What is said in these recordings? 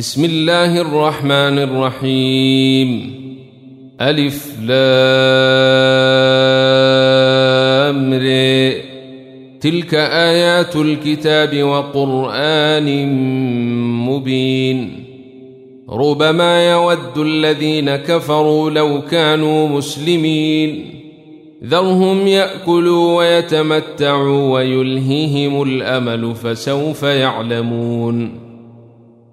بسم الله الرحمن الرحيم ألف لام ر تلك آيات الكتاب وقرآن مبين ربما يود الذين كفروا لو كانوا مسلمين ذرهم ياكلوا ويتمتعوا ويلهيهم الامل فسوف يعلمون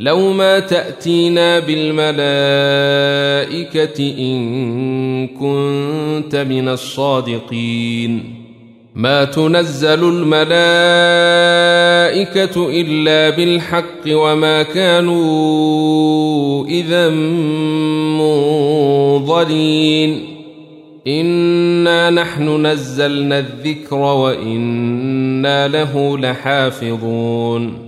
لو ما تأتينا بالملائكة إن كنت من الصادقين. ما تنزل الملائكة إلا بالحق وما كانوا إذا منظرين. إنا نحن نزلنا الذكر وإنا له لحافظون.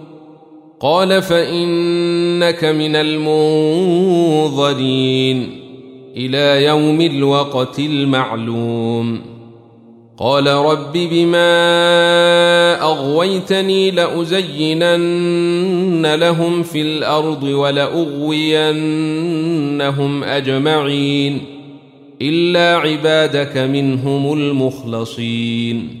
قال فإنك من المنظرين إلى يوم الوقت المعلوم. قال رب بما أغويتني لأزينن لهم في الأرض ولأغوينهم أجمعين إلا عبادك منهم المخلصين.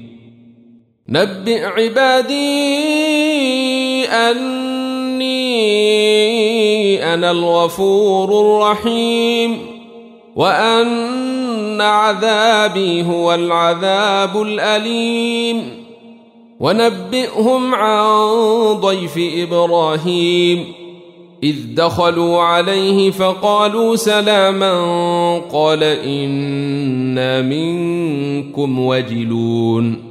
نبئ عبادي أني أنا الغفور الرحيم وأن عذابي هو العذاب الأليم. ونبئهم عن ضيف إبراهيم. إذ دخلوا عليه فقالوا سلاما قال إنا منكم وجلون.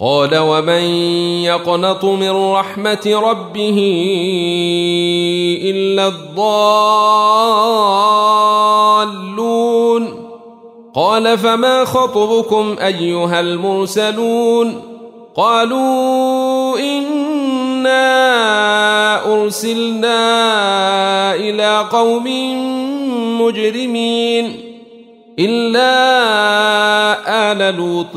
قال ومن يقنط من رحمة ربه إلا الضالون قال فما خطبكم أيها المرسلون قالوا إنا أرسلنا إلى قوم مجرمين إلا آل لوط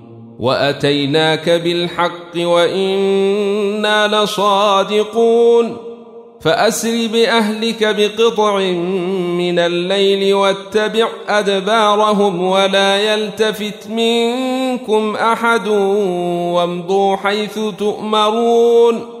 وأتيناك بالحق وإنا لصادقون. فأسر بأهلك بقطع من الليل واتبع أدبارهم ولا يلتفت منكم أحد وامضوا حيث تؤمرون.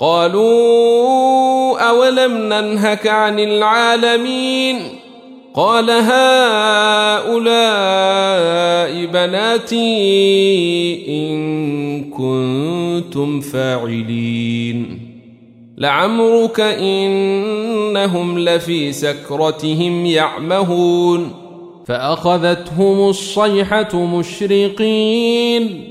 قالوا أولم ننهك عن العالمين قال هؤلاء بناتي إن كنتم فاعلين لعمرك إنهم لفي سكرتهم يعمهون فأخذتهم الصيحة مشرقين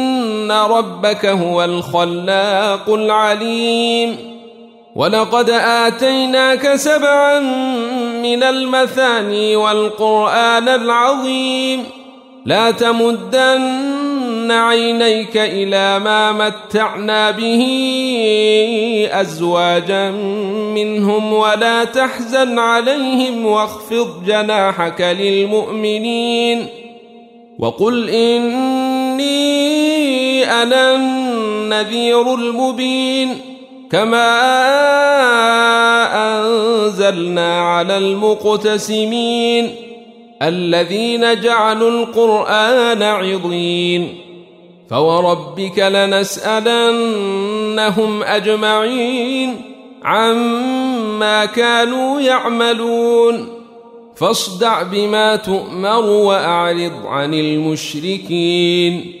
ربك هو الخلاق العليم ولقد آتيناك سبعا من المثاني والقرآن العظيم لا تمدن عينيك إلى ما متعنا به أزواجا منهم ولا تحزن عليهم واخفض جناحك للمؤمنين وقل إني أنا النذير المبين كما أنزلنا على المقتسمين الذين جعلوا القرآن عضين فوربك لنسألنهم أجمعين عما كانوا يعملون فاصدع بما تؤمر وأعرض عن المشركين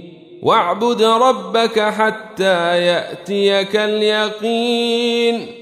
واعبد ربك حتى يأتيك اليقين.